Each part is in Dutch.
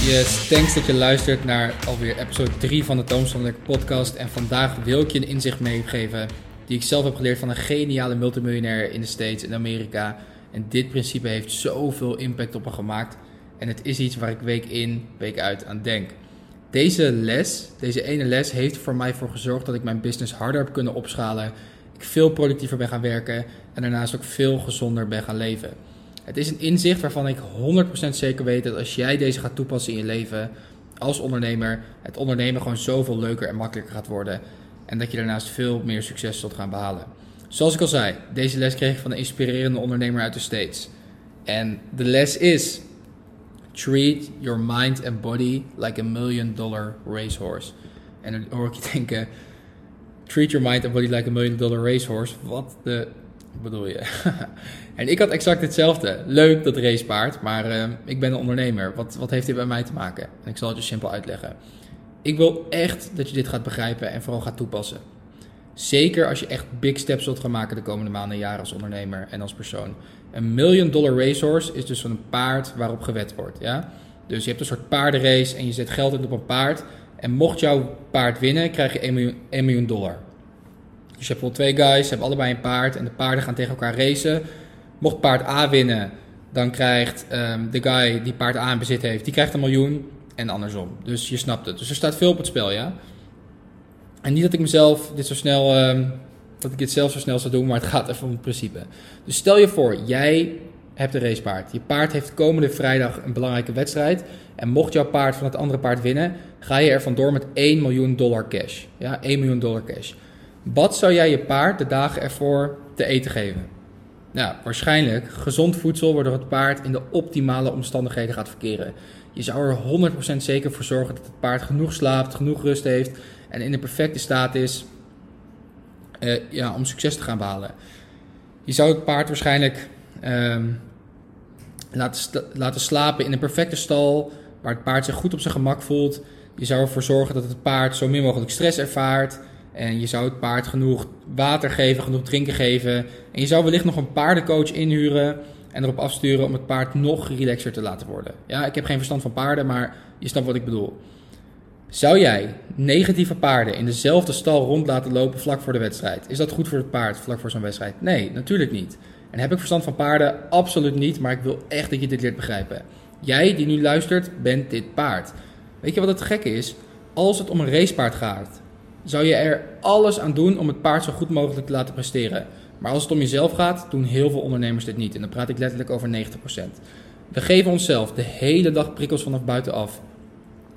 Yes, thanks dat je luistert naar alweer episode 3 van de Toomstandelijk podcast. En vandaag wil ik je een inzicht meegeven die ik zelf heb geleerd van een geniale multimiljonair in de States, in Amerika. En dit principe heeft zoveel impact op me gemaakt. En het is iets waar ik week in, week uit aan denk. Deze les, deze ene les, heeft voor mij voor gezorgd dat ik mijn business harder heb kunnen opschalen. Ik veel productiever ben gaan werken en daarnaast ook veel gezonder ben gaan leven. Het is een inzicht waarvan ik 100% zeker weet dat als jij deze gaat toepassen in je leven als ondernemer, het ondernemen gewoon zoveel leuker en makkelijker gaat worden. En dat je daarnaast veel meer succes zult gaan behalen. Zoals ik al zei, deze les kreeg ik van een inspirerende ondernemer uit de States. En de les is: Treat your mind and body like a million dollar racehorse. En dan hoor ik je denken: Treat your mind and body like a million dollar racehorse. Wat de bedoel je? en ik had exact hetzelfde. Leuk dat racepaard, maar uh, ik ben een ondernemer. Wat, wat heeft dit bij mij te maken? En ik zal het je simpel uitleggen. Ik wil echt dat je dit gaat begrijpen en vooral gaat toepassen. Zeker als je echt big steps wilt gaan maken de komende maanden en jaren als ondernemer en als persoon. Een million dollar racehorse is dus een paard waarop gewet wordt. Ja? Dus je hebt een soort paardenrace en je zet geld in op een paard. En mocht jouw paard winnen, krijg je 1 miljoen, 1 miljoen dollar. Dus je hebt bijvoorbeeld twee guys, ze hebben allebei een paard en de paarden gaan tegen elkaar racen. Mocht paard A winnen, dan krijgt um, de guy die paard A in bezit heeft, die krijgt een miljoen en andersom. Dus je snapt het. Dus er staat veel op het spel, ja. En niet dat ik mezelf dit zo snel, um, dat ik dit zelf zo snel zou doen, maar het gaat even om het principe. Dus stel je voor, jij hebt een racepaard. Je paard heeft komende vrijdag een belangrijke wedstrijd. En mocht jouw paard van het andere paard winnen, ga je er vandoor met 1 miljoen dollar cash. Ja, 1 miljoen dollar cash. Wat zou jij je paard de dagen ervoor te eten geven? Nou, waarschijnlijk gezond voedsel waardoor het paard in de optimale omstandigheden gaat verkeren. Je zou er 100% zeker voor zorgen dat het paard genoeg slaapt, genoeg rust heeft en in de perfecte staat is uh, ja, om succes te gaan behalen. Je zou het paard waarschijnlijk um, laten, laten slapen in een perfecte stal waar het paard zich goed op zijn gemak voelt. Je zou ervoor zorgen dat het paard zo min mogelijk stress ervaart. En je zou het paard genoeg water geven, genoeg drinken geven. En je zou wellicht nog een paardencoach inhuren en erop afsturen om het paard nog relaxer te laten worden. Ja, ik heb geen verstand van paarden, maar je snapt wat ik bedoel. Zou jij negatieve paarden in dezelfde stal rond laten lopen vlak voor de wedstrijd? Is dat goed voor het paard vlak voor zo'n wedstrijd? Nee, natuurlijk niet. En heb ik verstand van paarden? Absoluut niet, maar ik wil echt dat je dit leert begrijpen. Jij die nu luistert, bent dit paard. Weet je wat het gekke is? Als het om een racepaard gaat, zou je er alles aan doen om het paard zo goed mogelijk te laten presteren. Maar als het om jezelf gaat, doen heel veel ondernemers dit niet. En dan praat ik letterlijk over 90%. We geven onszelf de hele dag prikkels vanaf buitenaf.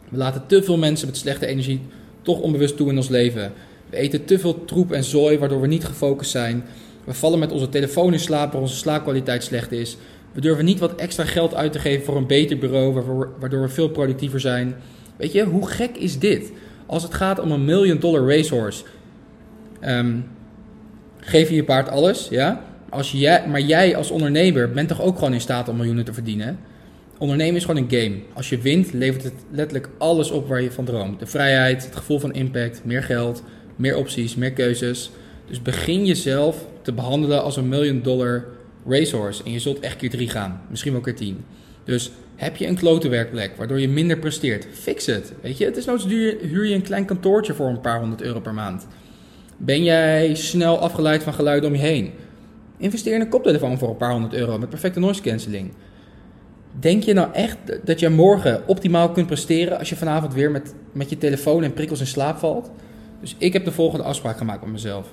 We laten te veel mensen met slechte energie toch onbewust toe in ons leven. We eten te veel troep en zooi, waardoor we niet gefocust zijn. We vallen met onze telefoon in slaap, waar onze slaapkwaliteit slecht is. We durven niet wat extra geld uit te geven voor een beter bureau, waardoor we veel productiever zijn. Weet je, hoe gek is dit? Als het gaat om een million dollar racehorse, um, geef je je paard alles, ja? Als jij, maar jij als ondernemer bent toch ook gewoon in staat om miljoenen te verdienen? Ondernemen is gewoon een game. Als je wint, levert het letterlijk alles op waar je van droomt. De vrijheid, het gevoel van impact, meer geld, meer opties, meer keuzes. Dus begin jezelf te behandelen als een million dollar racehorse. En je zult echt keer drie gaan. Misschien wel keer tien. Dus heb je een klote werkplek waardoor je minder presteert? Fix het. Weet je, het is nooit duur, huur je een klein kantoortje voor een paar honderd euro per maand. Ben jij snel afgeleid van geluiden om je heen? Investeer in een koptelefoon voor een paar honderd euro met perfecte noise cancelling. Denk je nou echt dat je morgen optimaal kunt presteren als je vanavond weer met, met je telefoon en prikkels in slaap valt? Dus ik heb de volgende afspraak gemaakt met mezelf.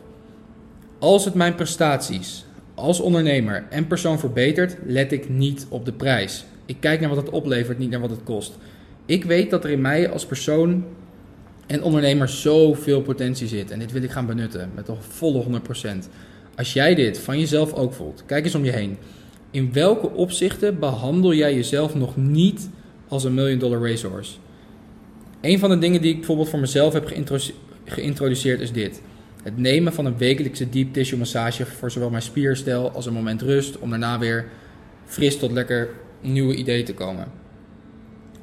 Als het mijn prestaties als ondernemer en persoon verbetert, let ik niet op de prijs. Ik kijk naar wat het oplevert, niet naar wat het kost. Ik weet dat er in mij als persoon en ondernemer zoveel potentie zit. En dit wil ik gaan benutten met een volle 100%. Als jij dit van jezelf ook voelt, kijk eens om je heen. In welke opzichten behandel jij jezelf nog niet als een million dollar racehorse? Een van de dingen die ik bijvoorbeeld voor mezelf heb geïntroduceerd is dit. Het nemen van een wekelijkse deep tissue massage voor zowel mijn spierstel als een moment rust om daarna weer fris tot lekker nieuwe ideeën te komen.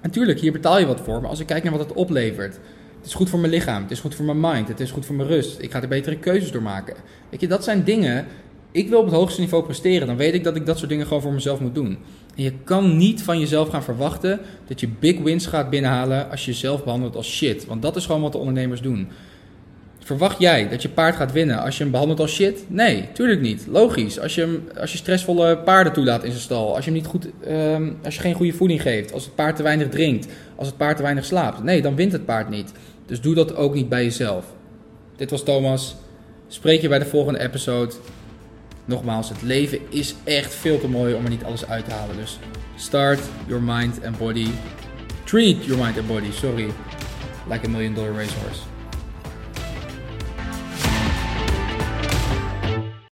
Natuurlijk, hier betaal je wat voor, maar als ik kijk naar wat het oplevert. Het is goed voor mijn lichaam, het is goed voor mijn mind, het is goed voor mijn rust. Ik ga er betere keuzes door maken. Weet je, dat zijn dingen ik wil op het hoogste niveau presteren. Dan weet ik dat ik dat soort dingen gewoon voor mezelf moet doen. En je kan niet van jezelf gaan verwachten dat je big wins gaat binnenhalen als je jezelf behandelt als shit. Want dat is gewoon wat de ondernemers doen. Verwacht jij dat je paard gaat winnen als je hem behandelt als shit? Nee, tuurlijk niet. Logisch. Als je, hem, als je stressvolle paarden toelaat in zijn stal. Als je, hem niet goed, ehm, als je geen goede voeding geeft. Als het paard te weinig drinkt. Als het paard te weinig slaapt. Nee, dan wint het paard niet. Dus doe dat ook niet bij jezelf. Dit was Thomas. Spreek je bij de volgende episode. Nogmaals, het leven is echt veel te mooi om er niet alles uit te halen. Dus start your mind and body. Treat your mind and body, sorry. Like a million dollar racehorse.